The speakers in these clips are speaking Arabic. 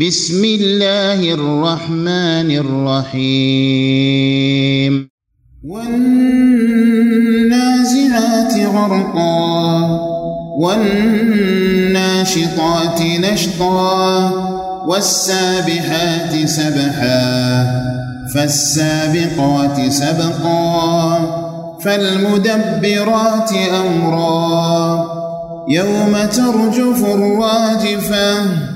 بسم الله الرحمن الرحيم. والنازعات غرقا والناشطات نشطا والسابحات سبحا فالسابقات سبقا فالمدبرات أمرا. يوم ترجف الراجفة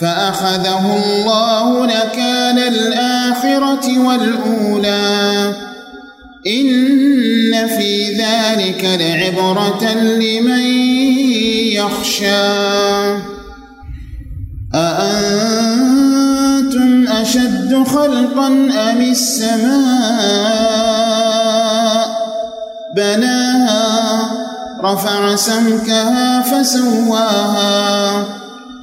فأخذه الله نكال الآخرة والأولى. إن في ذلك لعبرة لمن يخشى. أأنتم أشد خلقا أم السماء؟ بناها رفع سمكها فسواها.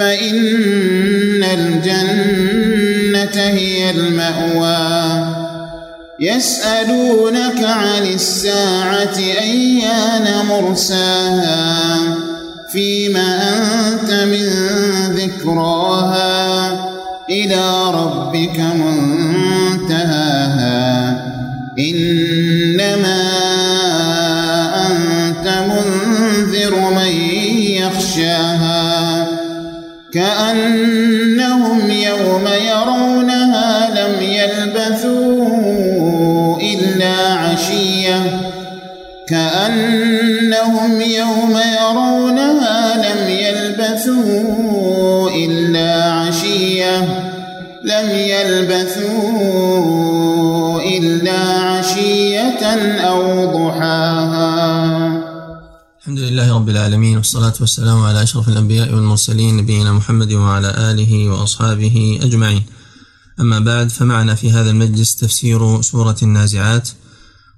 فإن الجنة هي المأوى. يسألونك عن الساعة أيان مرساها فيما أنت من ذكراها. إلى ربك منتهاها كأنهم يوم يرونها لم يلبثوا إلا عشية. كأنهم يوم يرونها لم يلبثوا إلا عشية. لم يلبثوا لله رب العالمين والصلاة والسلام على أشرف الأنبياء والمرسلين نبينا محمد وعلى آله وأصحابه أجمعين. أما بعد فمعنا في هذا المجلس تفسير سورة النازعات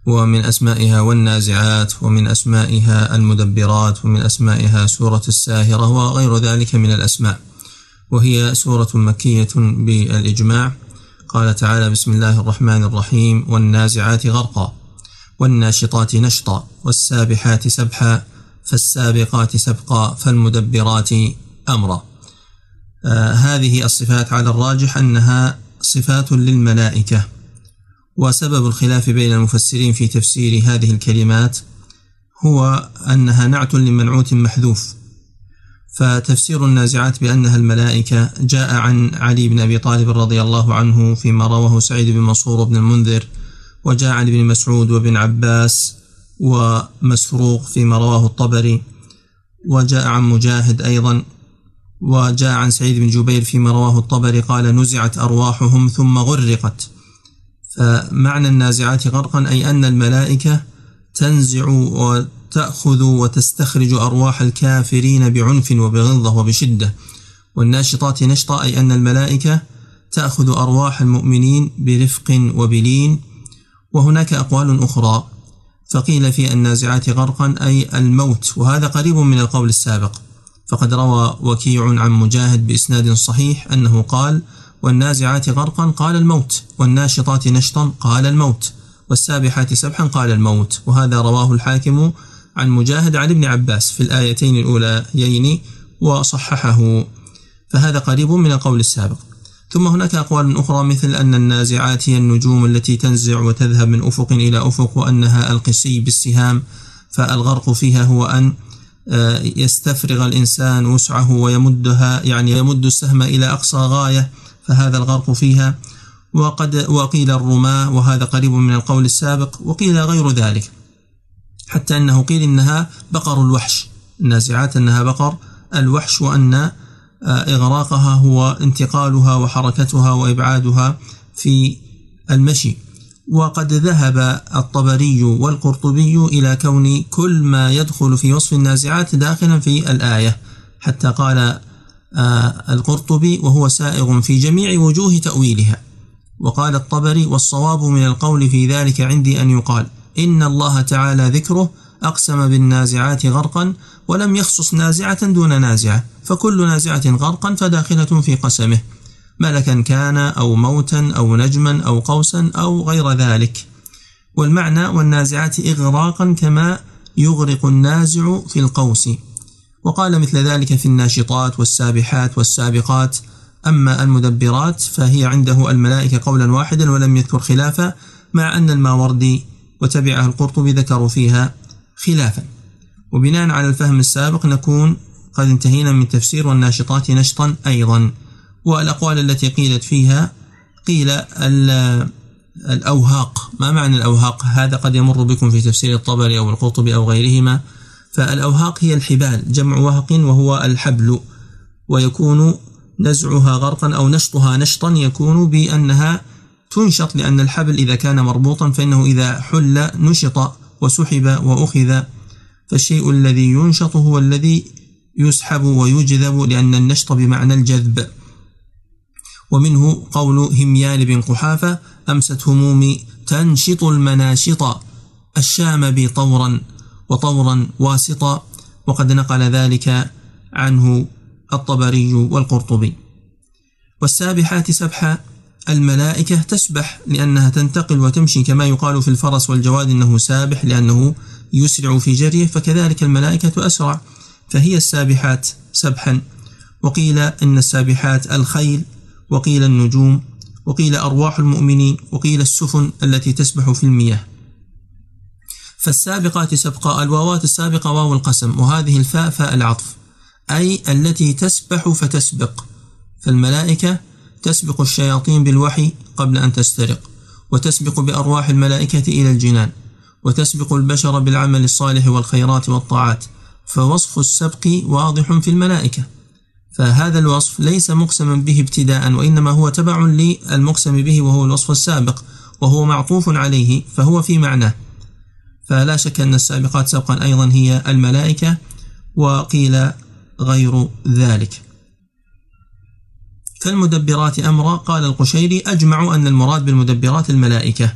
ومن أسمائها والنازعات ومن أسمائها المدبرات ومن أسمائها سورة الساهرة وغير ذلك من الأسماء. وهي سورة مكية بالإجماع. قال تعالى بسم الله الرحمن الرحيم والنازعات غرقا والناشطات نشطا والسابحات سبحا فالسابقات سبقا فالمدبرات أمرا. آه هذه الصفات على الراجح أنها صفات للملائكة وسبب الخلاف بين المفسرين في تفسير هذه الكلمات هو أنها نعت لمنعوت محذوف. فتفسير النازعات بأنها الملائكة جاء عن علي بن أبي طالب رضي الله عنه فيما رواه سعيد بن منصور بن المنذر وجاء عن ابن مسعود وابن عباس ومسروق فيما رواه الطبري وجاء عن مجاهد أيضا وجاء عن سعيد بن جبير فيما رواه الطبري قال نزعت أرواحهم ثم غرقت فمعنى النازعات غرقا أي أن الملائكة تنزع وتأخذ وتستخرج أرواح الكافرين بعنف وبغلظة وبشدة. والناشطات نشطا أي أن الملائكة تأخذ أرواح المؤمنين برفق وبلين. وهناك أقوال أخرى. فقيل في النازعات غرقا أي الموت. وهذا قريب من القول السابق. فقد روى وكيع عن مجاهد بإسناد صحيح أنه قال والنازعات غرقا قال الموت والناشطات نشطا قال الموت والسابحات سبحا قال الموت. وهذا رواه الحاكم عن مجاهد عن ابن عباس في الآيتين الأوليين وصححه. فهذا قريب من القول السابق. ثم هناك أقوال أخرى مثل أن النازعات هي النجوم التي تنزع وتذهب من أفق إلى أفق وأنها القسي بالسهام فالغرق فيها هو أن آه، يستفرغ الإنسان وسعه ويمدها يعني يمد السهم إلى أقصى غاية فهذا الغرق فيها. وقد وقيل الرماة وهذا قريب من القول السابق وقيل غير ذلك حتى أنه قيل إنها بقر الوحش. النازعات أنها بقر الوحش وأن إغراقها هو انتقالها وحركتها وإبعادها في المشي. وقد ذهب الطبري والقرطبي إلى كون كل ما يدخل في وصف النازعات داخلا في الآية حتى قال آه، القرطبي وهو سائغ في جميع وجوه تأويلها. وقال الطبري والصواب من القول في ذلك عندي أن يقال إن الله تعالى ذكره أقسم بالنازعات غرقا ولم يخصص نازعة دون نازعة فكل نازعة غرقا فداخلة في قسمه ملكا كان أو موتا أو نجما أو قوسا أو غير ذلك. والمعنى والنازعات إغراقا كما يغرق النازع في القوس. وقال مثل ذلك في الناشطات والسابحات والسابقات. أما المدبرات فهي عنده الملائكة قولا واحدا ولم يذكر خلافا مع أن الماوردي وتبعه القرطبي ذكروا فيها. خلافا. وبناء على الفهم السابق نكون قد انتهينا من تفسير والناشطات نشطا أيضا. والأقوال التي قيلت فيها قيل الأوهاق. ما معنى الأوهاق؟ هذا قد يمر بكم في تفسير الطبري أو القرطبي أو غيرهما. فالأوهاق هي الحبال جمع وهق وهو الحبل. ويكون نزعها غرقا أو نشطها نشطا يكون بأنها تنشط لأن الحبل إذا كان مربوطا فإنه إذا حل نشط. وسحب وأخذ فالشيء الذي ينشط هو الذي يسحب ويجذب لأن النشط بمعنى الجذب. ومنه قول هميان بن قحافة أمست همومي تنشط المناشط الشام بي طورا وطورا واسطا. وقد نقل ذلك عنه الطبري والقرطبي. والسابحات سبحا الملائكة تسبح لأنها تنتقل وتمشي كما يقال في الفرس والجواد أنه سابح لأنه يسرع في جريه فكذلك الملائكة أسرع فهي السابحات سبحا. وقيل إن السابحات الخيل وقيل النجوم وقيل أرواح المؤمنين وقيل السفن التي تسبح في المياه. فالسابقات سبقا الواوات السابقة واو القسم وهذه الفاء فاء العطف أي التي تسبح فتسبق. فالملائكة تسبق الشياطين بالوحي قبل أن تسترق وتسبق بأرواح الملائكة إلى الجنان وتسبق البشر بالعمل الصالح والخيرات والطاعات فوصف السبق واضح في الملائكة. فهذا الوصف ليس مقسما به ابتداء وإنما هو تبع للمقسم به وهو الوصف السابق وهو معطوف عليه فهو في معناه. فلا شك أن السابقات سبقا أيضا هي الملائكة وقيل غير ذلك. فالمدبرات أمرا قال القشيري أجمع أن المراد بالمدبرات الملائكة.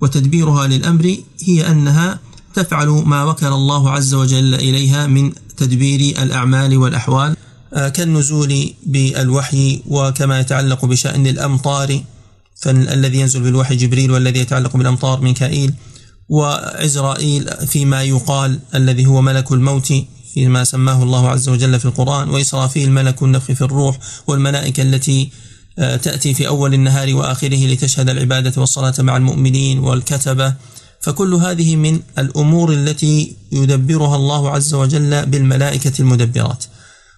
وتدبيرها للأمر هي أنها تفعل ما وكل الله عز وجل إليها من تدبير الأعمال والأحوال آه، كالنزول بالوحي وكما يتعلق بشأن الأمطار فالذي ينزل بالوحي جبريل والذي يتعلق بالأمطار ميكائيل وعزرائيل فيما يقال الذي هو ملك الموت. فيما سماه الله عز وجل في القرآن وإسرافيل ملك النفخ في الروح والملائكة التي آه، تأتي في أول النهار وآخره لتشهد العبادة والصلاة مع المؤمنين والكتبة. فكل هذه من الأمور التي يدبرها الله عز وجل بالملائكة المدبرات.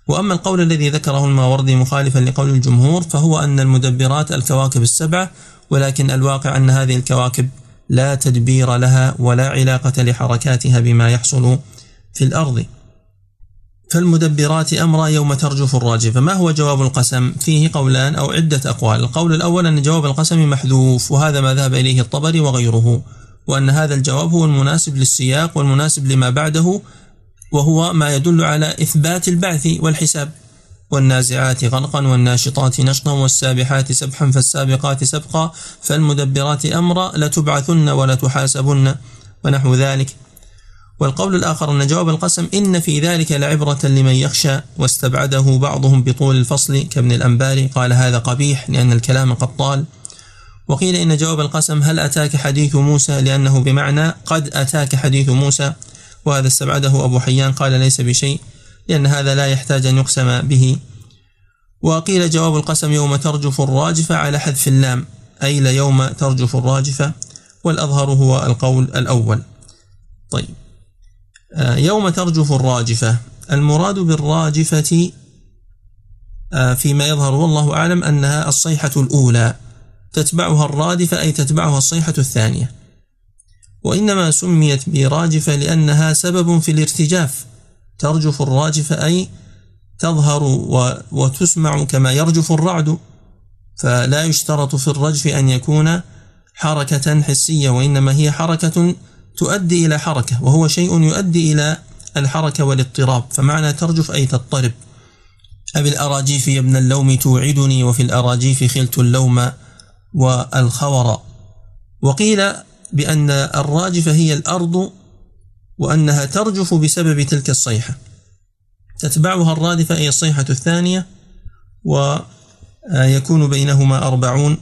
وأما القول الذي ذكره الماوردي مخالفا لقول الجمهور فهو أن المدبرات الكواكب السبعة ولكن الواقع أن هذه الكواكب لا تدبير لها ولا علاقة لحركاتها بما يحصل في الأرض. فالمدبرات أمرا يوم ترجف الراجفة ما هو جواب القسم؟ فيه قولان أو عدة أقوال. القول الأول أن جواب القسم محذوف وهذا ما ذهب إليه الطبري وغيره وأن هذا الجواب هو المناسب للسياق والمناسب لما بعده وهو ما يدل على إثبات البعث والحساب. والنازعات غرقا والناشطات نشطا والسابحات سبحا فالسابقات سبقا فالمدبرات أمرا لتبعثن ولتحاسبن ونحو ذلك. والقول الآخر أن جواب القسم إن في ذلك لعبرة لمن يخشى واستبعده بعضهم بطول الفصل كابن الأنباري قال هذا قبيح لأن الكلام قد طال. وقيل إن جواب القسم هل أتاك حديث موسى لأنه بمعنى قد أتاك حديث موسى وهذا استبعده أبو حيان قال ليس بشيء لأن هذا لا يحتاج أن يقسم به. وقيل جواب القسم يوم ترجف الراجفة على حذف اللام أي ليوم ترجف الراجفة والأظهر هو القول الأول. طيب. يوم ترجف الراجفة. المراد بالراجفة آه، فيما يظهر والله أعلم أنها الصيحة الأولى. تتبعها الرادفة أي تتبعها الصيحة الثانية. وإنما سميت براجفة لأنها سبب في الارتجاف. ترجف الراجفة أي تظهر وتسمع كما يرجف الرعد. فلا يشترط في الرجف أن يكون حركة حسية وإنما هي حركة تؤدي إلى حركة وهو شيء يؤدي إلى الحركة والاضطراب. فمعنى ترجف أي تضطرب. أبي الأراجيف يا ابن اللوم توعدني وفي الأراجيف خلت اللوم والخور. وقيل بأن الراجفة هي الأرض وأنها ترجف بسبب تلك الصيحة. تتبعها الرادفة أي الصيحة الثانية ويكون بينهما أربعون.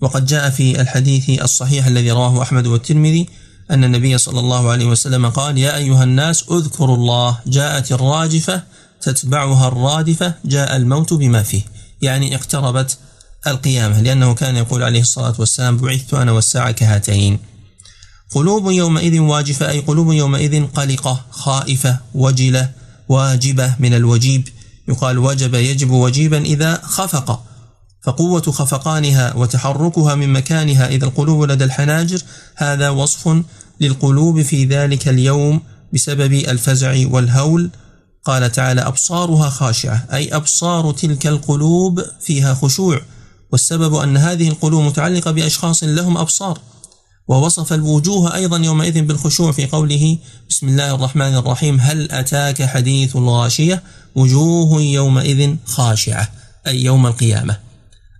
وقد جاء في الحديث الصحيح الذي رواه أحمد والترمذي أن النبي صلى الله عليه وسلم قال يا أيها الناس اذكروا الله جاءت الراجفة تتبعها الرادفة جاء الموت بما فيه. يعني اقتربت القيامة لأنه كان يقول عليه الصلاة والسلام بعثت أنا والساعة كهاتين. قلوب يومئذ واجفة أي قلوب يومئذ قلقة خائفة وجلة واجبة من الوجيب. يقال وجب يجب وجيبا إذا خفق. فقوة خفقانها وتحركها من مكانها إذا القلوب لدى الحناجر هذا وصف للقلوب في ذلك اليوم بسبب الفزع والهول. قال تعالى أبصارها خاشعة أي أبصار تلك القلوب فيها خشوع. والسبب أن هذه القلوب متعلقة بأشخاص لهم أبصار. ووصف الوجوه أيضا يومئذ بالخشوع في قوله بسم الله الرحمن الرحيم هل أتاك حديث الغاشية؟ وجوه يومئذ خاشعة أي يوم القيامة.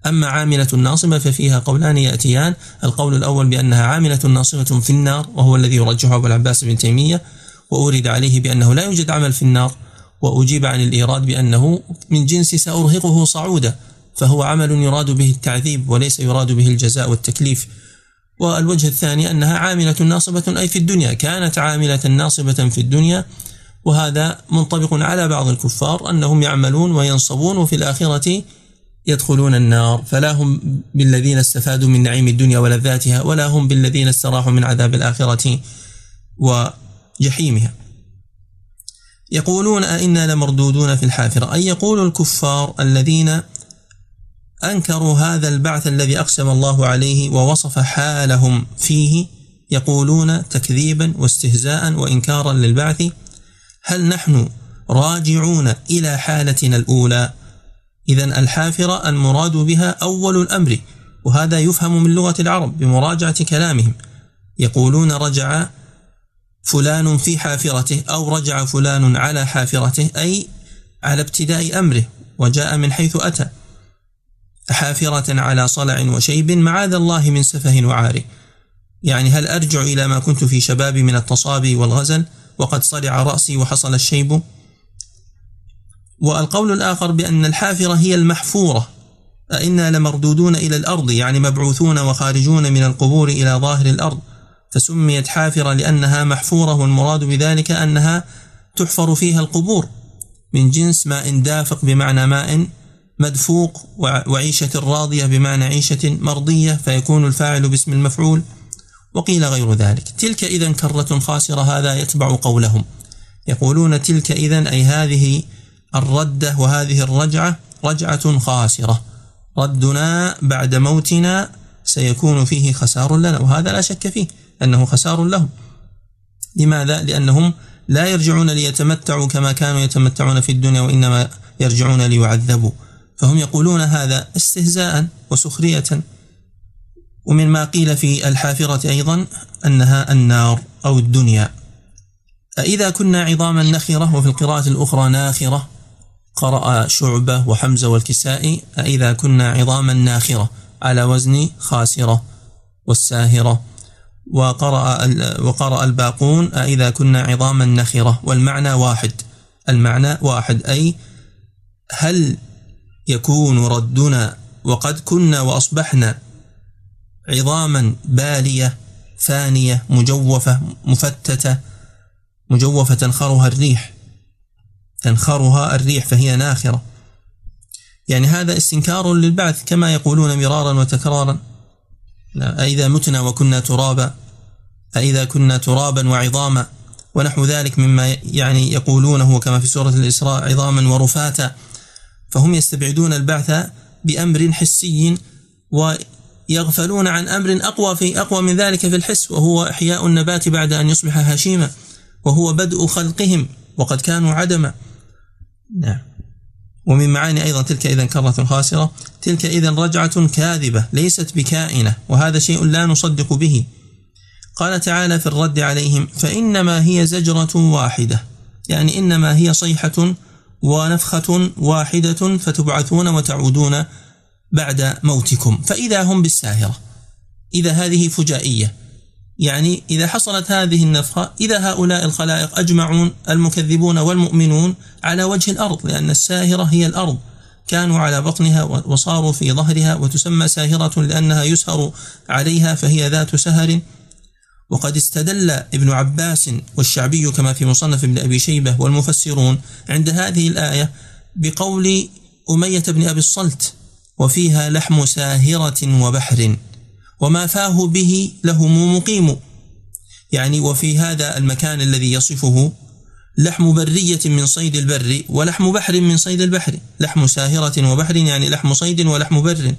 أما عاملة ناصبة ففيها قولان يأتيان. القول الأول بأنها عاملة ناصبة في النار وهو الذي يرجحه أبو العباس بن تيمية وأورد عليه بأنه لا يوجد عمل في النار وأجيب عن الإيراد بأنه من جنس سأرهقه صعودا فهو عمل يراد به التعذيب وليس يراد به الجزاء والتكليف. والوجه الثاني أنها عاملة ناصبة أي في الدنيا كانت عاملة ناصبة في الدنيا وهذا منطبق على بعض الكفار أنهم يعملون وينصبون وفي الآخرة يدخلون النار فلا هم بالذين استفادوا من نعيم الدنيا ولذاتها ولا هم بالذين استراحوا من عذاب الآخرة وجحيمها. يقولون أئنا لمردودون في الحافرة. أي يقول الكفار الذين أنكروا هذا البعث الذي أقسم الله عليه ووصف حالهم فيه يقولون تكذيبا واستهزاء وإنكارا للبعث هل نحن راجعون إلى حالتنا الأولى؟ إذا الحافرة المراد بها أول الأمر وهذا يفهم من لغة العرب بمراجعة كلامهم. يقولون رجع فلان في حافرته أو رجع فلان على حافرته أي على ابتداء أمره وجاء من حيث أتى. حافرة على صلع وشيب معاذ الله من سفه وعار. يعني هل أرجع إلى ما كنت في شبابي من التصابي والغزل وقد صلع رأسي وحصل الشيب؟ والقول الآخر بأن الحافرة هي المحفورة أئنا لمردودون إلى الأرض يعني مبعوثون وخارجون من القبور إلى ظاهر الأرض. فسميت حافرة لأنها محفورة والمراد بذلك أنها تحفر فيها القبور. من جنس ماء دافق بمعنى ماء مدفوق وعيشة راضية بمعنى عيشة مرضية فيكون الفاعل باسم المفعول وقيل غير ذلك. تلك إذا كرة خاسرة هذا يتبع قولهم. يقولون تلك إذا أي هذه الردة وهذه الرجعة رجعة خاسرة. ردنا بعد موتنا سيكون فيه خسار لنا وهذا لا شك فيه أنه خسار لهم. لماذا؟ لأنهم لا يرجعون ليتمتعوا كما كانوا يتمتعون في الدنيا وإنما يرجعون ليعذبوا. فهم يقولون هذا استهزاء وسخرية. ومن ما قيل في الحافرة أيضا أنها النار أو الدنيا. أإذا كنا عظاما نخرة وفي القراءة الأخرى ناخرة قرأ شعبة وحمزة والكسائي أإذا كنا عظاما ناخرة على وزن خاسرة والساهرة. وقرأ وقرأ الباقون أإذا كنا عظاما نخرة والمعنى واحد. المعنى واحد أي هل يكون ردنا وقد كنا وأصبحنا عظاما بالية فانية مجوفة مفتتة مجوفة تنخرها الريح؟ تنخرها الريح فهي ناخرة. يعني هذا استنكار للبعث كما يقولون مرارا وتكرارا. أإذا متنا وكنا ترابا أإذا كنا ترابا وعظاما. ونحو ذلك مما يعني يقولونه كما في سورة الإسراء عظاما ورفاتا. فهم يستبعدون البعث بأمر حسي ويغفلون عن أمر أقوى في أقوى من ذلك في الحس وهو إحياء النبات بعد أن يصبح هشيما وهو بدء خلقهم وقد كانوا عدما. نعم. ومن معاني أيضا تلك إذا كرة خاسرة تلك إذا رجعة كاذبة ليست بكائنة وهذا شيء لا نصدق به. قال تعالى في الرد عليهم فإنما هي زجرة واحدة يعني إنما هي صيحة ونفخة واحدة فتبعثون وتعودون بعد موتكم فإذا هم بالساهرة إذا هذه فجائية. يعني إذا حصلت هذه النفخة إذا هؤلاء الخلائق أجمعون المكذبون والمؤمنون على وجه الأرض لأن الساهرة هي الأرض. كانوا على بطنها وصاروا في ظهرها وتسمى ساهرة لأنها يسهر عليها فهي ذات سهر. وقد استدل ابن عباس والشعبي كما في مصنف ابن أبي شيبة والمفسرون عند هذه الآية بقول أمية بن أبي الصلت وفيها لحم ساهرة وبحر. وما فاه به لهم مقيم. يعني وفي هذا المكان الذي يصفه لحم برية من صيد البر ولحم بحر من صيد البحر. لحم ساهرة وبحر يعني لحم صيد ولحم بر.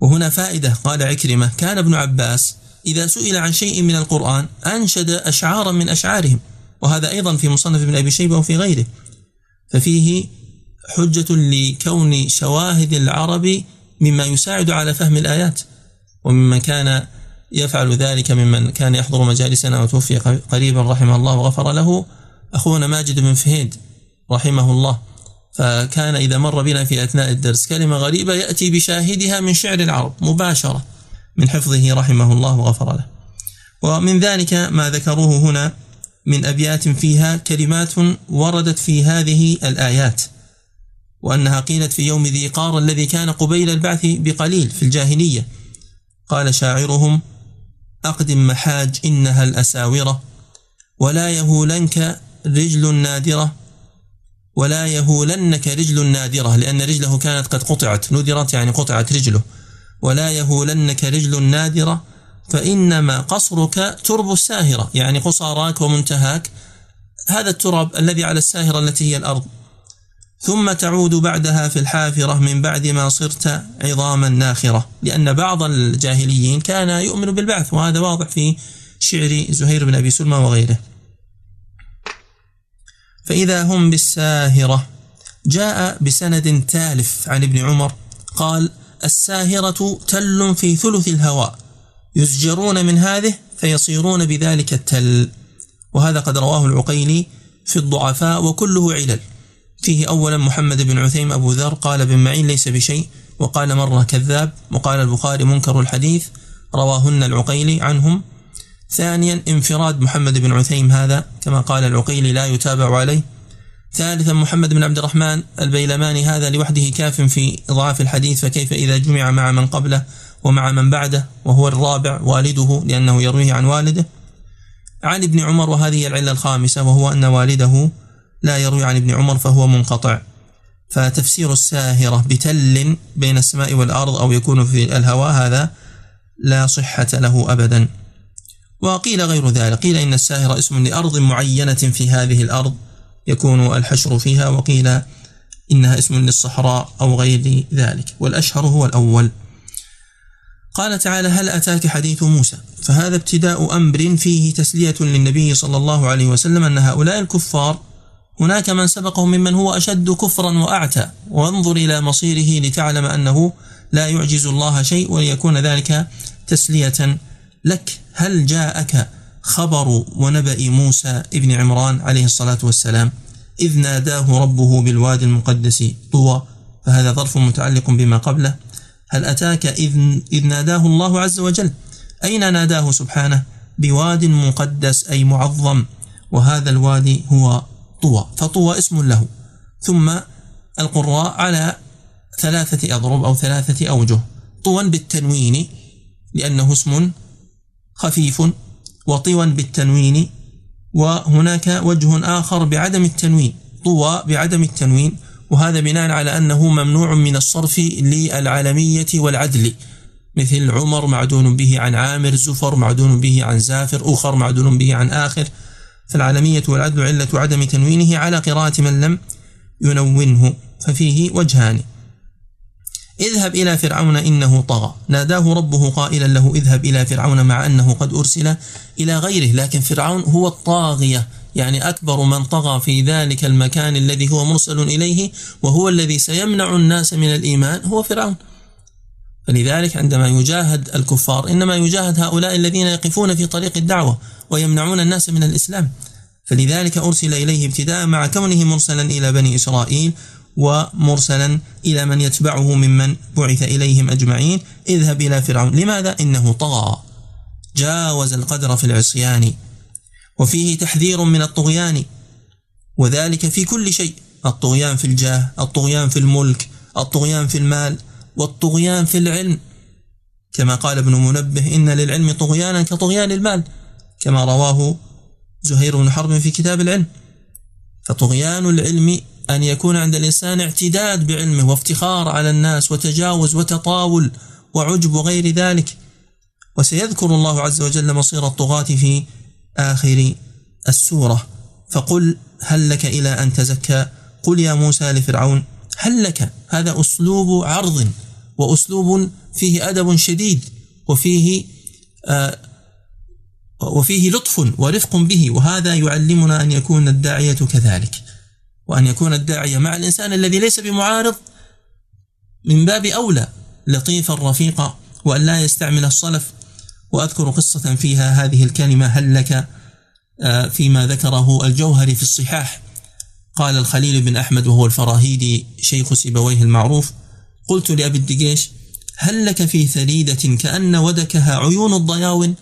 وهنا فائدة قال عكرمة كان ابن عباس إذا سئل عن شيء من القرآن أنشد أشعارا من أشعارهم. وهذا أيضا في مصنف ابن أبي شيبة وفي غيره. ففيه حجة لكون شواهد العرب مما يساعد على فهم الآيات وممن كان يفعل ذلك ممن كان يحضر مجالسنا وتوفي قريبا رحمه الله وغفر له أخونا ماجد بن فهيد رحمه الله. فكان إذا مر بنا في أثناء الدرس كلمة غريبة يأتي بشاهدها من شعر العرب مباشرة من حفظه رحمه الله وغفر له. ومن ذلك ما ذكروه هنا من أبيات فيها كلمات وردت في هذه الآيات. وأنها قيلت في يوم ذي قار الذي كان قبيل البعث بقليل في الجاهلية. قال شاعرهم أقدم محاج إنها الأساورة ولا يهولنك رجل نادرة ولا يهولنك رجل نادرة لأن رجله كانت قد قطعت نذرت يعني قطعت رجله. ولا يهولنك رجل نادرة فإنما قصرك ترب الساهرة يعني قصاراك ومنتهاك. هذا التراب الذي على الساهرة التي هي الأرض. ثم تعود بعدها في الحافرة من بعد ما صرت عظاما ناخرة لأن بعض الجاهليين كان يؤمن بالبعث وهذا واضح في شعر زهير بن أبي سلمى وغيره. فإذا هم بالساهرة جاء بسند تالف عن ابن عمر قال الساهرة تل في ثلث الهواء يزجرون من هذه فيصيرون بذلك التل. وهذا قد رواه العقيلي في الضعفاء وكله علل. فيه أولا محمد بن عثيم أبو ذر قال بن معين ليس بشيء وقال مرة كذاب وقال البخاري منكر الحديث رواهن العقيلي عنهم. ثانيا انفراد محمد بن عثيم هذا كما قال العقيلي لا يتابع عليه. ثالثا محمد بن عبد الرحمن البيلماني هذا لوحده كاف في إضعاف الحديث فكيف إذا جمع مع من قبله ومع من بعده وهو الرابع والده لأنه يرويه عن والده. عن ابن عمر وهذه العلة الخامسة وهو أن والده لا يروي عن ابن عمر فهو منقطع. فتفسير الساهرة بتل بين السماء والأرض أو يكون في الهواء هذا لا صحة له أبدا. وقيل غير ذلك قيل إن الساهرة اسم لأرض معينة في هذه الأرض يكون الحشر فيها وقيل إنها اسم للصحراء أو غير ذلك. والأشهر هو الأول. قال تعالى هل أتاك حديث موسى؟ فهذا ابتداء أمر فيه تسلية للنبي صلى الله عليه وسلم أن هؤلاء الكفار هناك من سبقهم ممن هو أشد كفرا وأعتى. وانظر إلى مصيره لتعلم أنه لا يعجز الله شيء وليكون ذلك تسلية لك. هل جاءك خبر ونبأ موسى ابن عمران عليه الصلاة والسلام؟ إذ ناداه ربه بالوادي المقدس طوى. فهذا ظرف متعلق بما قبله. هل أتاك إذ, إذ ناداه الله عز وجل؟ أين ناداه سبحانه؟ بواد مقدس أي معظم. وهذا الوادي هو طوى فطوى اسم له. ثم القراء على ثلاثة أضرب أو ثلاثة أوجه. طوى بالتنوين لأنه اسم خفيف. وطوى بالتنوين وهناك وجه آخر بعدم التنوين. طوى بعدم التنوين وهذا بناء على أنه ممنوع من الصرف للعالمية والعدل. مثل عمر معدون به عن عامر زفر معدون به عن زافر أخر معدون به عن آخر. فالعالمية والعدل علة عدم تنوينه على قراءة من لم ينونه ففيه وجهان. اذهب إلى فرعون إنه طغى. ناداه ربه قائلا له اذهب إلى فرعون مع أنه قد أرسل إلى غيره. لكن فرعون هو الطاغية يعني أكبر من طغى في ذلك المكان الذي هو مرسل إليه وهو الذي سيمنع الناس من الإيمان هو فرعون. فلذلك عندما يجاهد الكفار إنما يجاهد هؤلاء الذين يقفون في طريق الدعوة. ويمنعون الناس من الإسلام. فلذلك أرسل إليه ابتداء مع كونه مرسلا إلى بني إسرائيل ومرسلا إلى من يتبعه ممن بعث إليهم أجمعين. اذهب إلى فرعون. لماذا؟ إنه طغى. جاوز القدر في العصيان. وفيه تحذير من الطغيان. وذلك في كل شيء. الطغيان في الجاه الطغيان في الملك الطغيان في المال والطغيان في العلم. كما قال ابن منبه إن للعلم طغيانا كطغيان المال. كما رواه زهير بن حرب في كتاب العلم. فطغيان العلم أن يكون عند الإنسان اعتداد بعلمه وافتخار على الناس وتجاوز وتطاول وعجب وغير ذلك. وسيذكر الله عز وجل مصير الطغاة في آخر السورة. فقل هل لك إلى أن تزكى؟ قل يا موسى لفرعون هل لك؟ هذا أسلوب عرض وأسلوب فيه أدب شديد وفيه آه وفيه لطف ورفق به وهذا يعلمنا أن يكون الداعية كذلك. وأن يكون الداعية مع الإنسان الذي ليس بمعارض من باب أولى لطيفا رفيقا وأن لا يستعمل الصلف. وأذكر قصة فيها هذه الكلمة هل لك آه، فيما ذكره الجوهري في الصحاح. قال الخليل بن أحمد وهو الفراهيدي شيخ سيبويه المعروف قلت لأبي الدقيش هل لك في ثريدة كأن ودكها عيون الضياون؟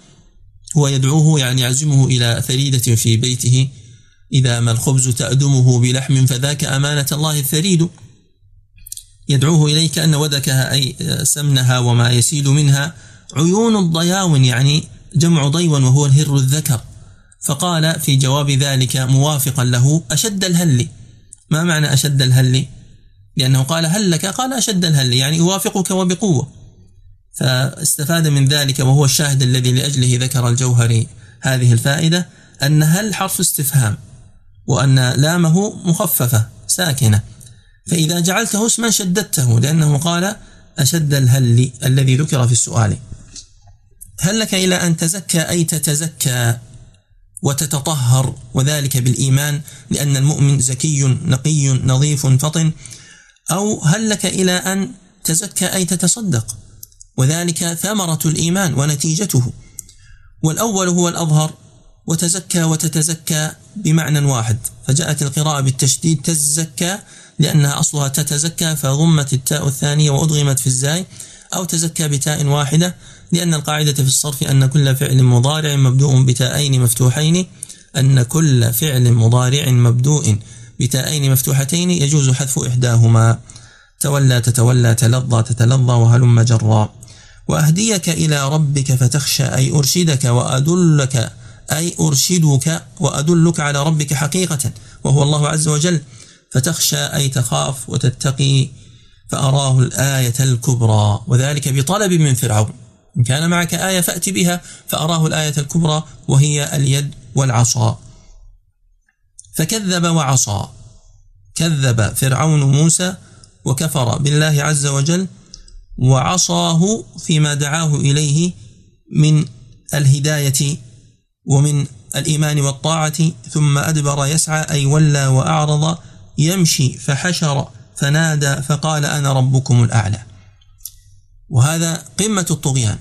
هو يدعوه يعني يعزمه إلى ثريدة في بيته. إذا ما الخبز تأدمه بلحم فذاك أمانة الله الثريد. يدعوه إليك أن ودكها أي سمنها وما يسيل منها. عيون الضياون يعني جمع ضيون وهو الهر الذكر. فقال في جواب ذلك موافقا له أشد الهل. ما معنى أشد الهل؟ لأنه قال هل لك قال أشد الهل يعني أوافقك وبقوة. فاستفاد من ذلك وهو الشاهد الذي لأجله ذكر الجوهري هذه الفائدة أن هل حرف استفهام وأن لامه مخففة ساكنة. فإذا جعلته اسما شددته لأنه قال أشد الهل الذي ذكر في السؤال. هل لك إلى أن تزكى أي تتزكى وتتطهر وذلك بالإيمان لأن المؤمن زكي نقي نظيف فطن؟ أو هل لك إلى أن تزكى أي تتصدق؟ وذلك ثمرة الإيمان ونتيجته. والأول هو الأظهر وتزكى وتتزكى بمعنى واحد فجاءت القراءة بالتشديد تزكى لأنها أصلها تتزكى فضمت التاء الثانية وأدغمت في الزاي أو تزكى بتاء واحدة لأن القاعدة في الصرف أن كل فعل مضارع مبدوء بتاءين مفتوحين أن كل فعل مضارع مبدوء بتاءين مفتوحتين يجوز حذف إحداهما. تولى تتولى تلظى تتلظى وهلم جرا وأهديك إلى ربك فتخشى أي أرشدك وأدلك أي أرشدك وأدلك على ربك حقيقة وهو الله عز وجل. فتخشى أي تخاف وتتقي فأراه الآية الكبرى. وذلك بطلب من فرعون. إن كان معك آية فأت بها فأراه الآية الكبرى وهي اليد والعصا. فكذب وعصى كذب فرعون موسى وكفر بالله عز وجل وعصاه فيما دعاه إليه من الهداية ومن الإيمان والطاعة ثم أدبر يسعى أي ولى وأعرض يمشي فحشر فنادى فقال أنا ربكم الأعلى. وهذا قمة الطغيان.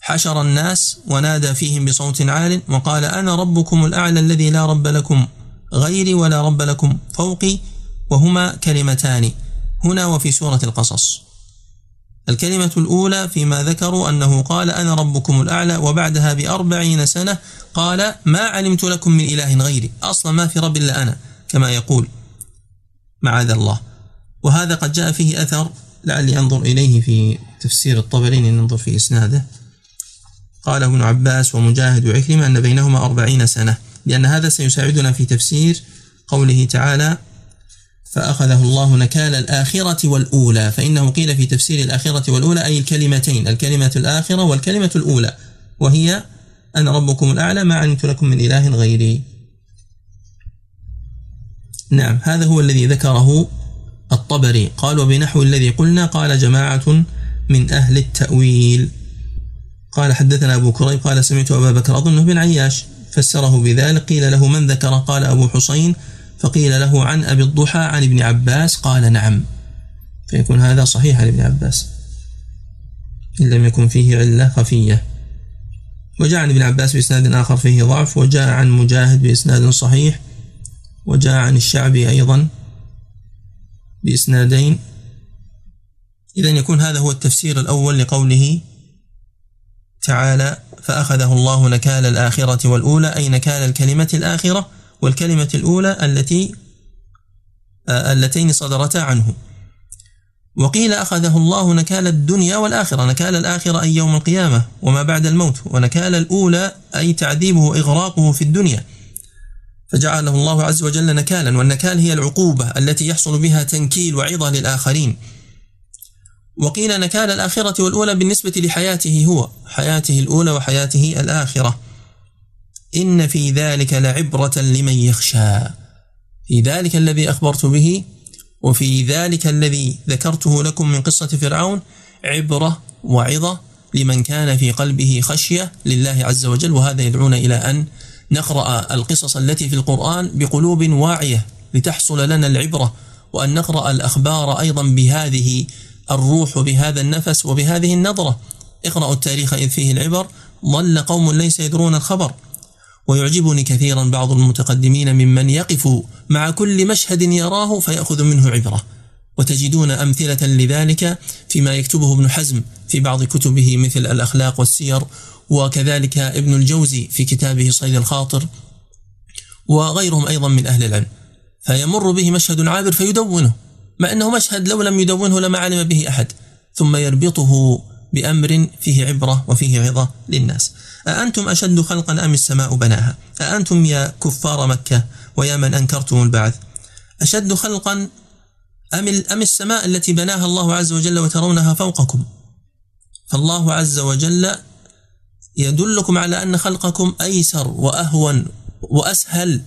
حشر الناس ونادى فيهم بصوت عال وقال أنا ربكم الأعلى الذي لا رب لكم غيري ولا رب لكم فوقي وهما كلمتان. هنا وفي سورة القصص. الكلمة الأولى فيما ذكروا أنه قال أنا ربكم الأعلى وبعدها بأربعين سنة قال ما علمت لكم من إله غيري. أصلا ما في رب إلا أنا كما يقول معاذ الله. وهذا قد جاء فيه أثر لعلي أنظر إليه في تفسير الطبري ننظر في إسناده. قال ابن عباس ومجاهد وعكرمة أن بينهما أربعين سنة لأن هذا سيساعدنا في تفسير قوله تعالى فأخذه الله نكال الآخرة والأولى. فإنه قيل في تفسير الآخرة والأولى أي الكلمتين الكلمة الآخرة والكلمة الأولى. وهي أنا ربكم الأعلى ما علمت لكم من إله غيري. نعم هذا هو الذي ذكره الطبري. قال وبنحو الذي قلنا قال جماعة من أهل التأويل. قال حدثنا أبو كريب قال سمعت أبا بكر أظنه بن عياش فسره بذلك قيل له من ذكر؟ قال أبو حسين. فقيل له عن أبي الضحى عن ابن عباس قال نعم. فيكون هذا صحيح عن ابن عباس. إن لم يكن فيه علة خفية. وجاء عن ابن عباس بإسناد آخر فيه ضعف وجاء عن مجاهد بإسناد صحيح وجاء عن الشعبي أيضا بإسنادين. إذا يكون هذا هو التفسير الأول لقوله تعالى فأخذه الله نكال الآخرة والأولى أي نكال الكلمة الآخرة والكلمة الأولى التي آه، اللتين صدرتا عنه. وقيل أخذه الله نكال الدنيا والآخرة نكال الآخرة أي يوم القيامة وما بعد الموت ونكال الأولى أي تعذيبه وإغراقه في الدنيا. فجعله الله عز وجل نكالا والنكال هي العقوبة التي يحصل بها تنكيل وعظة للآخرين. وقيل نكال الآخرة والأولى بالنسبة لحياته هو حياته الأولى وحياته الآخرة. إن في ذلك لعبرة لمن يخشى. في ذلك الذي أخبرت به وفي ذلك الذي ذكرته لكم من قصة فرعون عبرة وعظة لمن كان في قلبه خشية لله عز وجل. وهذا يدعونا إلى أن نقرأ القصص التي في القرآن بقلوب واعية لتحصل لنا العبرة وأن نقرأ الأخبار أيضا بهذه الروح وبهذا النفس وبهذه النظرة. اقرأوا التاريخ إذ فيه العبر. ضل قوم ليس يدرون الخبر. ويعجبني كثيرا بعض المتقدمين ممن يقف مع كل مشهد يراه فيأخذ منه عبرة. وتجدون أمثلة لذلك فيما يكتبه ابن حزم في بعض كتبه مثل الأخلاق والسير وكذلك ابن الجوزي في كتابه صيد الخاطر وغيرهم أيضا من أهل العلم. فيمر به مشهد عابر فيدونه مع أنه مشهد لو لم يدونه لما علم به أحد ثم يربطه بأمر فيه عبرة وفيه عظة للناس. أأنتم أشد خلقا أم السماء بناها؟ أأنتم يا كفار مكة ويا من أنكرتم البعث؟ أشد خلقا أم أم السماء التي بناها الله عز وجل وترونها فوقكم؟ فالله عز وجل يدلكم على أن خلقكم أيسر وأهون وأسهل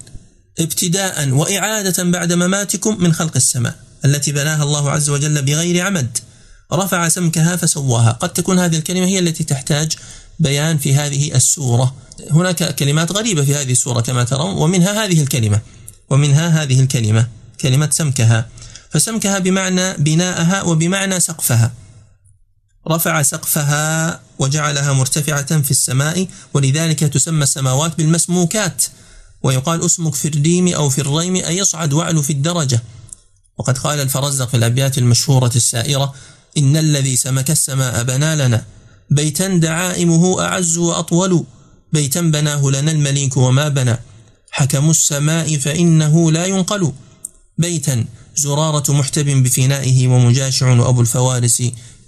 ابتداء وإعادة بعد مماتكم من خلق السماء التي بناها الله عز وجل بغير عمد. رفع سمكها فسواها. قد تكون هذه الكلمة هي التي تحتاج بيان في هذه السورة. هناك كلمات غريبة في هذه السورة كما ترون ومنها هذه الكلمة. ومنها هذه الكلمة كلمة سمكها. فسمكها بمعنى بناءها وبمعنى سقفها. رفع سقفها وجعلها مرتفعة في السماء ولذلك تسمى السماوات بالمسموكات. ويقال اسمُك في الريم أو في الريم أي يصعد وعلو في الدرجة. وقد قال الفرزدق في الأبيات المشهورة السائرة إن الذي سمك السماء بنى لنا. بيتا دعائمه أعز وأطول. بيتا بناه لنا المليك وما بنى حكم السماء فإنه لا ينقل. بيتا زرارة محتب بفنائه ومجاشع وأبو الفوارس.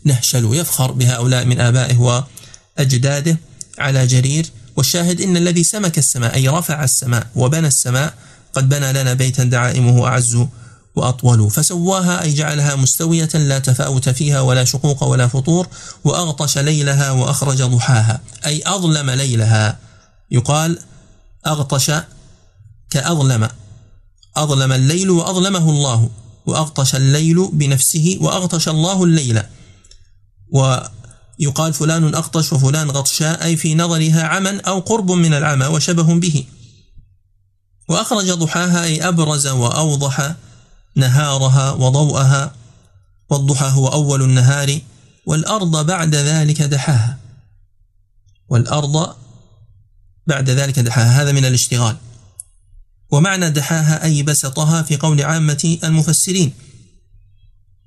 نهشل يفخر بهؤلاء من آبائه وأجداده. على جرير. والشاهد إن الذي سمك السماء أي رفع السماء وبنى السماء. قد بنى لنا بيتا دعائمه أعز وأطول. فسواها أي جعلها مستوية لا تفاوت فيها ولا شقوق ولا فطور وأغطش ليلها وأخرج ضحاها. أي أظلم ليلها. يقال أغطش كأظلم. أظلم الليل وأظلمه الله. وأغطش الليل بنفسه وأغطش الله الليل. ويقال فلان أغطش وفلان غطشاء أي في نظرها عمى أو قرب من العمى وشبه به. وأخرج ضحاها أي أبرز وأوضح. نهارها وضوءها والضحى هو أول النهار والأرض بعد ذلك دحاها. والأرض بعد ذلك دحاها. هذا من الاشتغال. ومعنى دحاها أي بسطها في قول عامة المفسرين.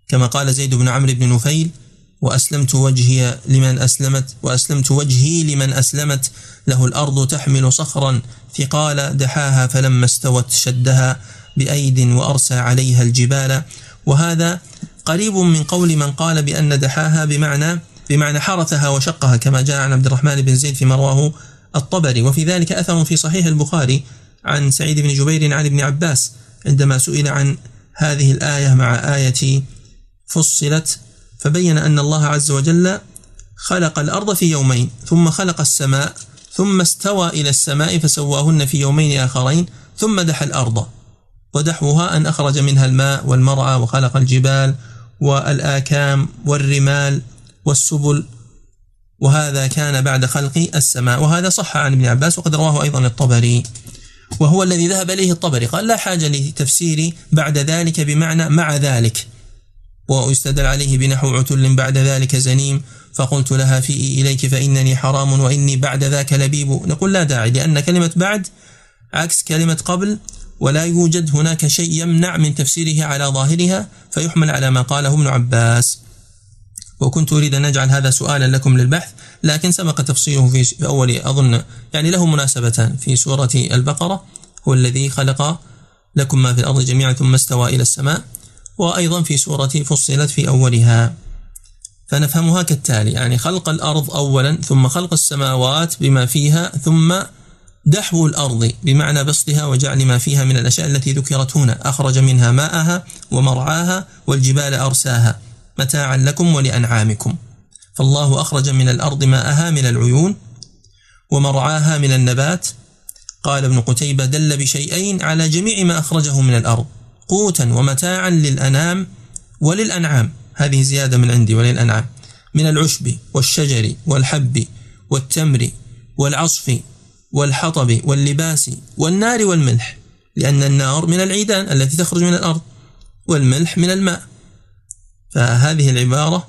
كما قال زيد بن عمرو بن نفيل وأسلمت وجهي لمن أسلمت وأسلمت وجهي لمن أسلمت له الأرض تحمل صخرا ثقال دحاها فلما استوت شدها. بأيد وأرسى عليها الجبال. وهذا قريب من قول من قال بأن دحاها بمعنى بمعنى حرثها وشقها كما جاء عن عبد الرحمن بن زيد في رواه الطبري. وفي ذلك أثر في صحيح البخاري عن سعيد بن جبير عن ابن عباس عندما سئل عن هذه الآية مع آية فصلت فبين أن الله عز وجل خلق الأرض في يومين ثم خلق السماء ثم استوى إلى السماء فسواهن في يومين آخرين ثم دحى الأرض. ودحوها أن أخرج منها الماء والمرعى وخلق الجبال والآكام والرمال والسبل. وهذا كان بعد خلق السماء. وهذا صح عن ابن عباس وقد رواه أيضا الطبري. وهو الذي ذهب إليه الطبري. قال لا حاجة لتفسيري بعد ذلك بمعنى مع ذلك. ويستدل عليه بنحو عتل بعد ذلك زنيم. فقلت لها في إليك فإنني حرام وإني بعد ذاك لبيب. نقول لا داعي لأن كلمة بعد عكس كلمة قبل ولا يوجد هناك شيء يمنع من تفسيره على ظاهرها فيحمل على ما قاله ابن عباس. وكنت أريد أن أجعل هذا سؤالا لكم للبحث لكن سبق تفصيله في أول أظن يعني له مناسبتان في سورة البقرة. هو الذي خلق لكم ما في الأرض جميعا ثم استوى إلى السماء. وأيضا في سورة فصلت في أولها. فنفهمها كالتالي يعني خلق الأرض أولا ثم خلق السماوات بما فيها ثم دحو الأرض بمعنى بسطها وجعل ما فيها من الأشياء التي ذكرت هنا. أخرج منها ماءها ومرعاها والجبال أرساها متاعا لكم ولأنعامكم. فالله أخرج من الأرض ماءها من العيون ومرعاها من النبات. قال ابن قتيبة دل بشيئين على جميع ما أخرجه من الأرض قوتا ومتاعا للأنام وللأنعام. هذه زيادة من عندي وللأنعام. من العشب والشجر والحب والتمر والعصف والحطب واللباس والنار والملح لأن النار من العيدان التي تخرج من الأرض والملح من الماء. فهذه العبارة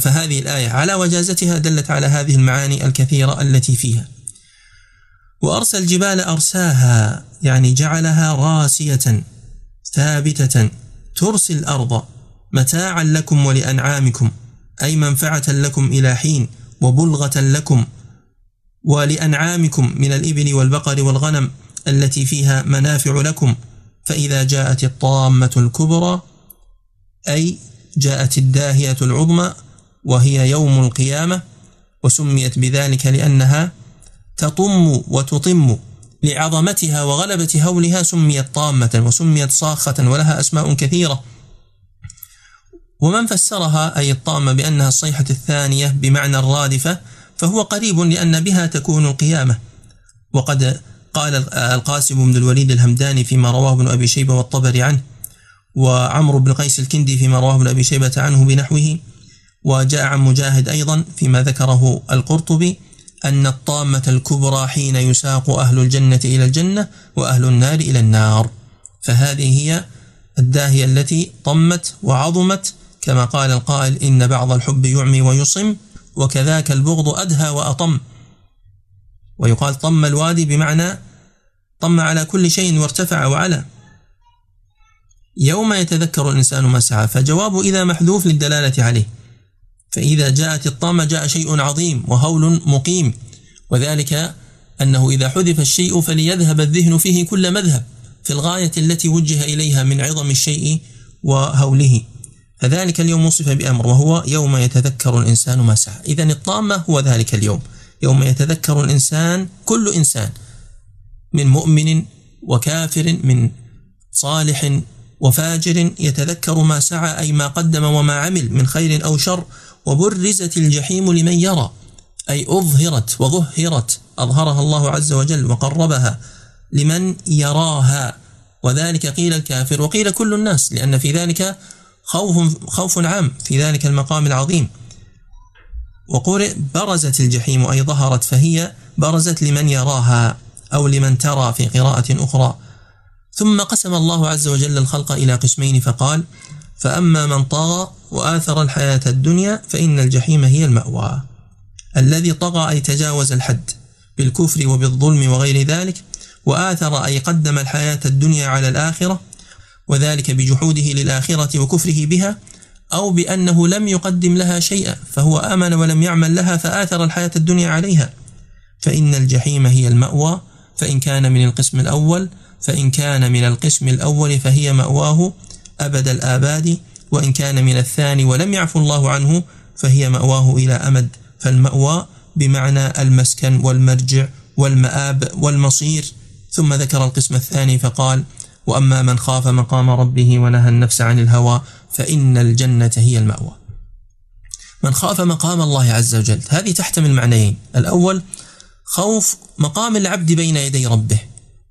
فهذه الآية على وجازتها دلت على هذه المعاني الكثيرة التي فيها. وأرسى الجبال أرساها يعني جعلها راسية ثابتة ترسي الأرض متاعا لكم ولأنعامكم أي منفعة لكم إلى حين وبلغة لكم ولأنعامكم من الإبل والبقر والغنم التي فيها منافع لكم فإذا جاءت الطامة الكبرى أي جاءت الداهية العظمى وهي يوم القيامة وسميت بذلك لأنها تطم وتطم لعظمتها وغلبة هولها سميت طامة وسميت صاخة ولها أسماء كثيرة. ومن فسرها أي الطامة بأنها الصيحة الثانية بمعنى الرادفة فهو قريب لأن بها تكون القيامة. وقد قال القاسم بن الوليد الهمداني فيما رواه ابن أبي شيبة والطبري عنه وعمرو بن قيس الكندي فيما رواه ابن أبي شيبة عنه بنحوه وجاء عن مجاهد أيضا فيما ذكره القرطبي أن الطامة الكبرى حين يساق أهل الجنة إلى الجنة وأهل النار إلى النار. فهذه هي الداهية التي طمت وعظمت كما قال القائل إن بعض الحب يعمي ويصم وكذاك البغض أدهى وأطم. ويقال طم الوادي بمعنى طم على كل شيء وارتفع وعلى. يوم يتذكر الإنسان ما سعى فجواب إذا محذوف للدلالة عليه. فإذا جاءت الطامة جاء شيء عظيم وهول مقيم. وذلك أنه إذا حذف الشيء فليذهب الذهن فيه كل مذهب في الغاية التي وجه إليها من عظم الشيء وهوله. فذلك اليوم وصف بأمر وهو يوم يتذكر الإنسان ما سعى. إذا الطامة هو ذلك اليوم. يوم يتذكر الإنسان كل إنسان من مؤمن وكافر من صالح وفاجر يتذكر ما سعى أي ما قدم وما عمل من خير أو شر. وبرزت الجحيم لمن يرى أي أظهرت وظهرت أظهرها الله عز وجل وقربها لمن يراها. وذلك قيل الكافر وقيل كل الناس لأن في ذلك خوف خوف عام في ذلك المقام العظيم. وقرئ برزت الجحيم أي ظهرت فهي برزت لمن يراها أو لمن ترى في قراءة أخرى. ثم قسم الله عز وجل الخلق إلى قسمين فقال فأما من طغى وآثر الحياة الدنيا فإن الجحيم هي المأوى. الذي طغى أي تجاوز الحد بالكفر وبالظلم وغير ذلك وآثر أي قدم الحياة الدنيا على الآخرة وذلك بجحوده للآخرة وكفره بها أو بأنه لم يقدم لها شيئا فهو آمن ولم يعمل لها فآثر الحياة الدنيا عليها. فإن الجحيم هي المأوى فإن كان من القسم الأول فإن كان من القسم الأول فهي مأواه أبد الآباد وإن كان من الثاني ولم يعفو الله عنه فهي مأواه إلى أمد. فالمأوى بمعنى المسكن والمرجع والمآب والمصير. ثم ذكر القسم الثاني فقال وأما من خاف مقام ربه ونهى النفس عن الهوى فإن الجنة هي المأوى. من خاف مقام الله عز وجل هذه تحتمل معنيين. الأول خوف مقام العبد بين يدي ربه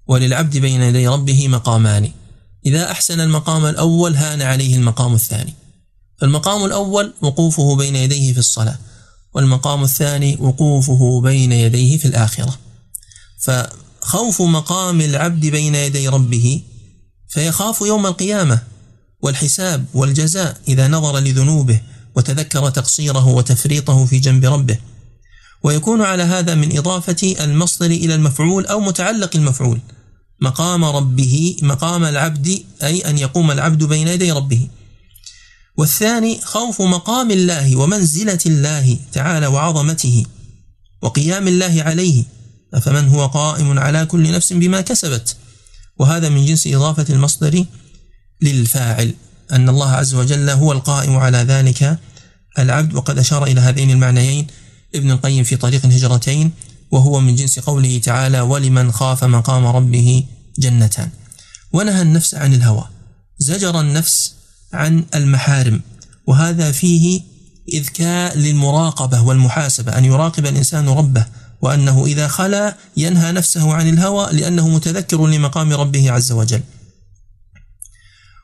وللعبد بين يدي ربه مقامان. إذا أحسن المقام الأول هان عليه المقام الثاني. فالمقام الأول وقوفه بين يديه في الصلاة والمقام الثاني وقوفه بين يديه في الآخرة. فخوف مقام العبد بين يدي ربه فيخاف يوم القيامة والحساب والجزاء إذا نظر لذنوبه وتذكر تقصيره وتفريطه في جنب ربه. ويكون على هذا من إضافة المصدر إلى المفعول أو متعلق المفعول. مقام ربه مقام العبد أي أن يقوم العبد بين يدي ربه. والثاني خوف مقام الله ومنزلة الله تعالى وعظمته وقيام الله عليه. فمن هو قائم على كل نفس بما كسبت؟ وهذا من جنس إضافة المصدر للفاعل أن الله عز وجل هو القائم على ذلك العبد وقد أشار إلى هذين المعنيين ابن القيم في طريق الهجرتين وهو من جنس قوله تعالى ولمن خاف مقام ربه جنتان ونهى النفس عن الهوى زجر النفس عن المحارم وهذا فيه إذكاء للمراقبة والمحاسبة أن يراقب الإنسان ربه وأنه إذا خلا ينهى نفسه عن الهوى لأنه متذكر لمقام ربه عز وجل.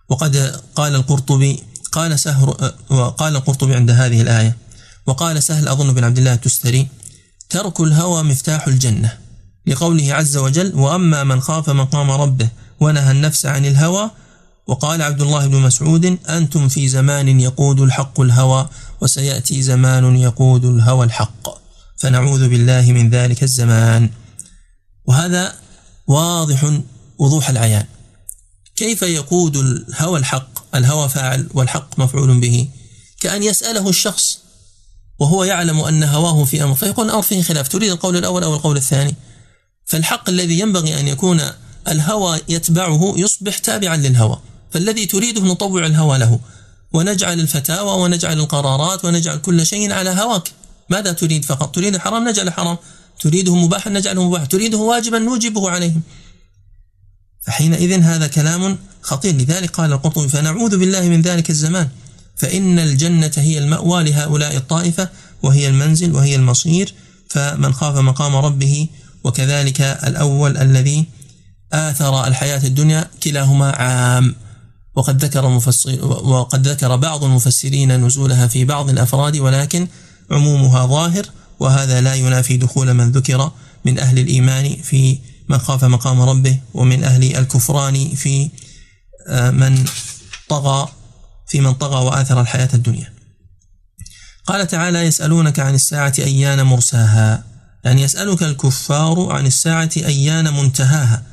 وقد قال القرطبي قال سهر وقال القرطبي عند هذه الآية وقال سهل أظن بن عبد الله التستري ترك الهوى مفتاح الجنة لقوله عز وجل وأما من خاف مقام ربه ونهى النفس عن الهوى وقال عبد الله بن مسعود أنتم في زمان يقود الحق الهوى وسيأتي زمان يقود الهوى الحق. فنعوذ بالله من ذلك الزمان. وهذا واضح وضوح العيان. كيف يقود الهوى الحق؟ الهوى فاعل والحق مفعول به. كأن يسأله الشخص وهو يعلم أن هواه في أمر فيقول الأمر فيه خلاف. تريد القول الأول أو القول الثاني؟ فالحق الذي ينبغي أن يكون الهوى يتبعه يصبح تابعا للهوى. فالذي تريده نطوع الهوى له. ونجعل الفتاوى ونجعل القرارات ونجعل كل شيء على هواك. ماذا تريد فقط؟ تريد الحرام نجعل حرام. تريده مباحا نجعله مباحا. تريده واجبا نوجبه عليهم. فحينئذ هذا كلام خطير. لذلك قال القرطبي فنعوذ بالله من ذلك الزمان. فإن الجنة هي المأوى لهؤلاء الطائفة وهي المنزل وهي المصير. فمن خاف مقام ربه وكذلك الأول الذي آثر الحياة الدنيا كلاهما عام. وقد ذكر وقد ذكر بعض المفسرين نزولها في بعض الأفراد ولكن عمومها ظاهر وهذا لا ينافي دخول من ذكر من أهل الإيمان في من خاف مقام ربه ومن أهل الكفران في آه، من طغى في من طغى وآثر الحياة الدنيا. قال تعالى يسألونك عن الساعة أيان مرساها. يعني يسألك الكفار عن الساعة أيان منتهاها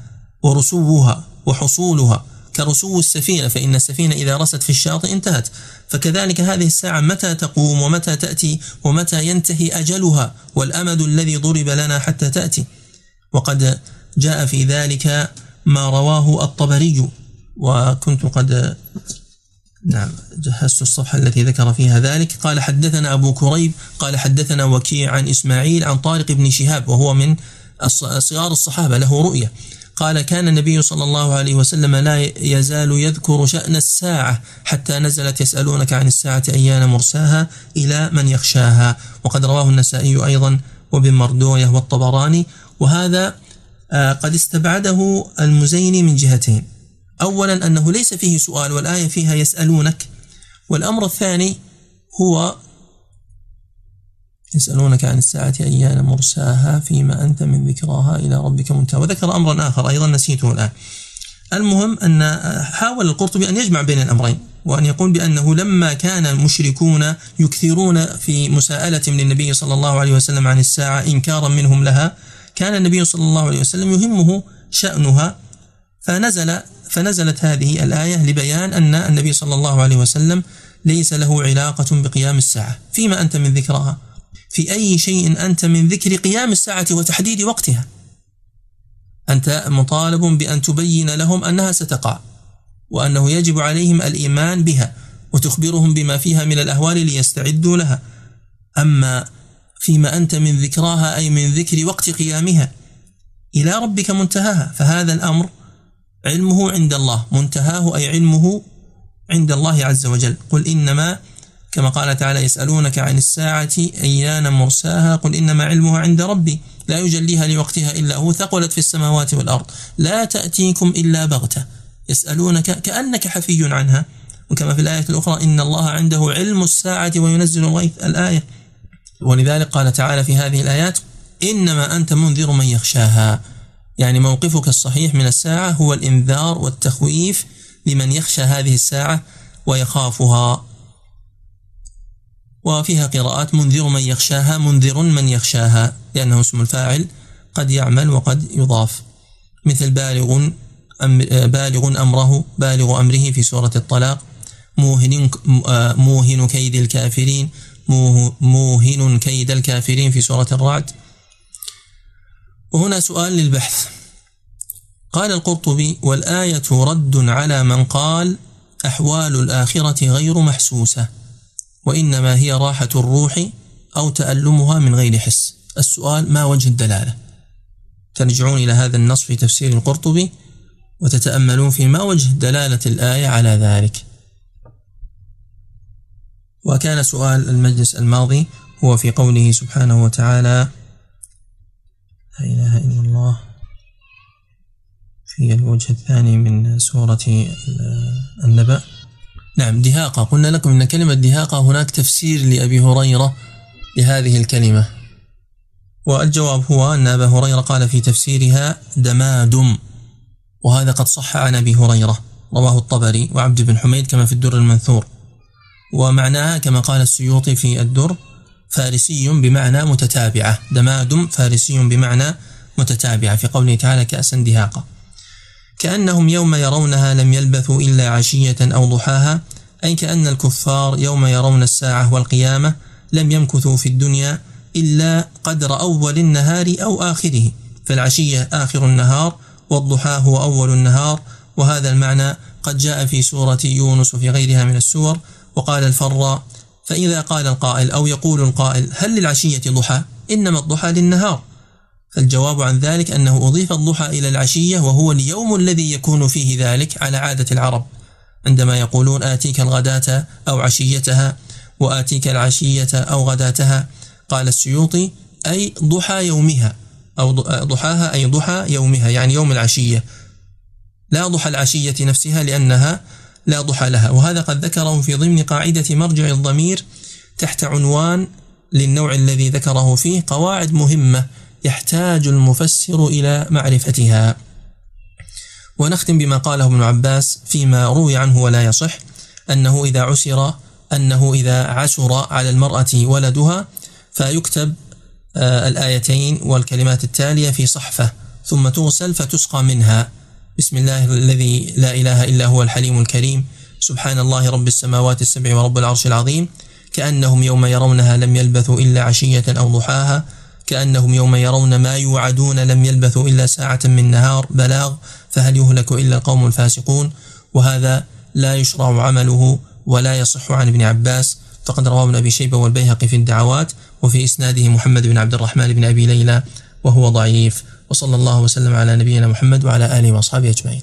ورسوها وحصولها. كرسو السفينة فإن السفينة إذا رست في الشاطئ انتهت. فكذلك هذه الساعة متى تقوم ومتى تأتي ومتى ينتهي أجلها والأمد الذي ضرب لنا حتى تأتي. وقد جاء في ذلك ما رواه الطبري. وكنت قد نعم جهزت الصفحة التي ذكر فيها ذلك. قال حدثنا أبو كريب قال حدثنا وكيع عن إسماعيل عن طارق بن شهاب وهو من صغار الصحابة له رؤية. قال كان النبي صلى الله عليه وسلم لا يزال يذكر شأن الساعة حتى نزلت يسألونك عن الساعة أيان مرساها إلى من يخشاها. وقد رواه النسائي أيضا وابن مردوية والطبراني. وهذا آه، قد استبعده المزيني من جهتين. أولا أنه ليس فيه سؤال والآية فيها يسألونك. والأمر الثاني هو يسألونك عن الساعة أيان مرساها فيما أنت من ذكراها إلى ربك منتهى. وذكر أمرا آخر أيضا نسيته الآن. المهم أن حاول القرطبي أن يجمع بين الأمرين وأن يقول بأنه لما كان المشركون يكثرون في مساءلة من النبي صلى الله عليه وسلم عن الساعة إنكارا منهم لها كان النبي صلى الله عليه وسلم يهمه شأنها. فنزل فنزلت هذه الآية لبيان أن النبي صلى الله عليه وسلم ليس له علاقة بقيام الساعة فيما أنت من ذكرها في أي شيء أنت من ذكر قيام الساعة وتحديد وقتها. أنت مطالب بأن تبين لهم أنها ستقع وأنه يجب عليهم الإيمان بها وتخبرهم بما فيها من الأهوال ليستعدوا لها. أما فيما أنت من ذكراها أي من ذكر وقت قيامها إلى ربك منتهاها فهذا الأمر علمه عند الله منتهاه أي علمه عند الله عز وجل. قل إنما كما قال تعالى يسألونك عن الساعة أيان مرساها قل إنما علمها عند ربي لا يجليها لوقتها إلا هو ثقلت في السماوات والأرض لا تأتيكم إلا بغتة يسألونك كأنك حفي عنها وكما في الآية الأخرى إن الله عنده علم الساعة وينزل الغيث الآية ولذلك قال تعالى في هذه الآيات إنما أنت منذر من يخشاها يعني موقفك الصحيح من الساعة هو الإنذار والتخويف لمن يخشى هذه الساعة ويخافها وفيها قراءات منذر من يخشاها منذر من يخشاها لأنه اسم الفاعل قد يعمل وقد يضاف. مثل بالغ بالغ أمره بالغ أمره في سورة الطلاق موهن موهن كيد الكافرين موهن كيد الكافرين في سورة الرعد. وهنا سؤال للبحث. قال القرطبي والآية رد على من قال أحوال الآخرة غير محسوسة. وإنما هي راحة الروح أو تألمها من غير حس. السؤال ما وجه الدلالة؟ ترجعون إلى هذا النص في تفسير القرطبي وتتأملون في ما وجه دلالة الآية على ذلك. وكان سؤال المجلس الماضي هو في قوله سبحانه وتعالى لا إله إلا الله في الوجه الثاني من سورة النبأ. نعم دهاقة. قلنا لكم أن كلمة دهاقة هناك تفسير لأبي هريرة لهذه الكلمة. والجواب هو أن أبا هريرة قال في تفسيرها دمادم وهذا قد صح عن أبي هريرة. رواه الطبري وعبد بن حميد كما في الدر المنثور. ومعناها كما قال السيوطي في الدر فارسي بمعنى متتابعة. دمادم فارسي بمعنى متتابعة. في قوله تعالى كأسا دهاقة. كأنهم يوم يرونها لم يلبثوا إلا عشية أو ضحاها أي كأن الكفار يوم يرون الساعة والقيامة لم يمكثوا في الدنيا إلا قدر أول النهار أو آخره فالعشية آخر النهار والضحى هو أول النهار وهذا المعنى قد جاء في سورة يونس وفي غيرها من السور وقال الفراء فإذا قال القائل أو يقول القائل هل للعشية ضحى؟ إنما الضحى للنهار فالجواب عن ذلك أنه أضيف الضحى إلى العشية وهو اليوم الذي يكون فيه ذلك على عادة العرب. عندما يقولون آتيك الغداة أو عشيتها وآتيك العشية أو غداتها قال السيوطي أي ضحى يومها أو ضحاها أي ضحى يومها يعني يوم العشية. لا ضحى العشية نفسها لأنها لا ضحى لها. وهذا قد ذكره في ضمن قاعدة مرجع الضمير تحت عنوان للنوع الذي ذكره فيه قواعد مهمة. يحتاج المفسر إلى معرفتها. ونختم بما قاله ابن عباس فيما روي عنه ولا يصح أنه إذا عسر أنه إذا عسر على المرأة ولدها فيكتب آه، الآيتين والكلمات التالية في صحفة ثم تغسل فتسقى منها. بسم الله الذي لا إله إلا هو الحليم الكريم. سبحان الله رب السماوات السبع ورب العرش العظيم. كأنهم يوم يرونها لم يلبثوا إلا عشية أو ضحاها. كأنهم يوم يرون ما يوعدون لم يلبثوا إلا ساعة من نهار بلاغ فهل يهلك إلا القوم الفاسقون؟ وهذا لا يشرع عمله ولا يصح عن ابن عباس. فقد رواه ابن أبي شيبة والبيهقي في الدعوات وفي إسناده محمد بن عبد الرحمن بن أبي ليلى وهو ضعيف. وصلى الله وسلم على نبينا محمد وعلى آله وأصحابه أجمعين.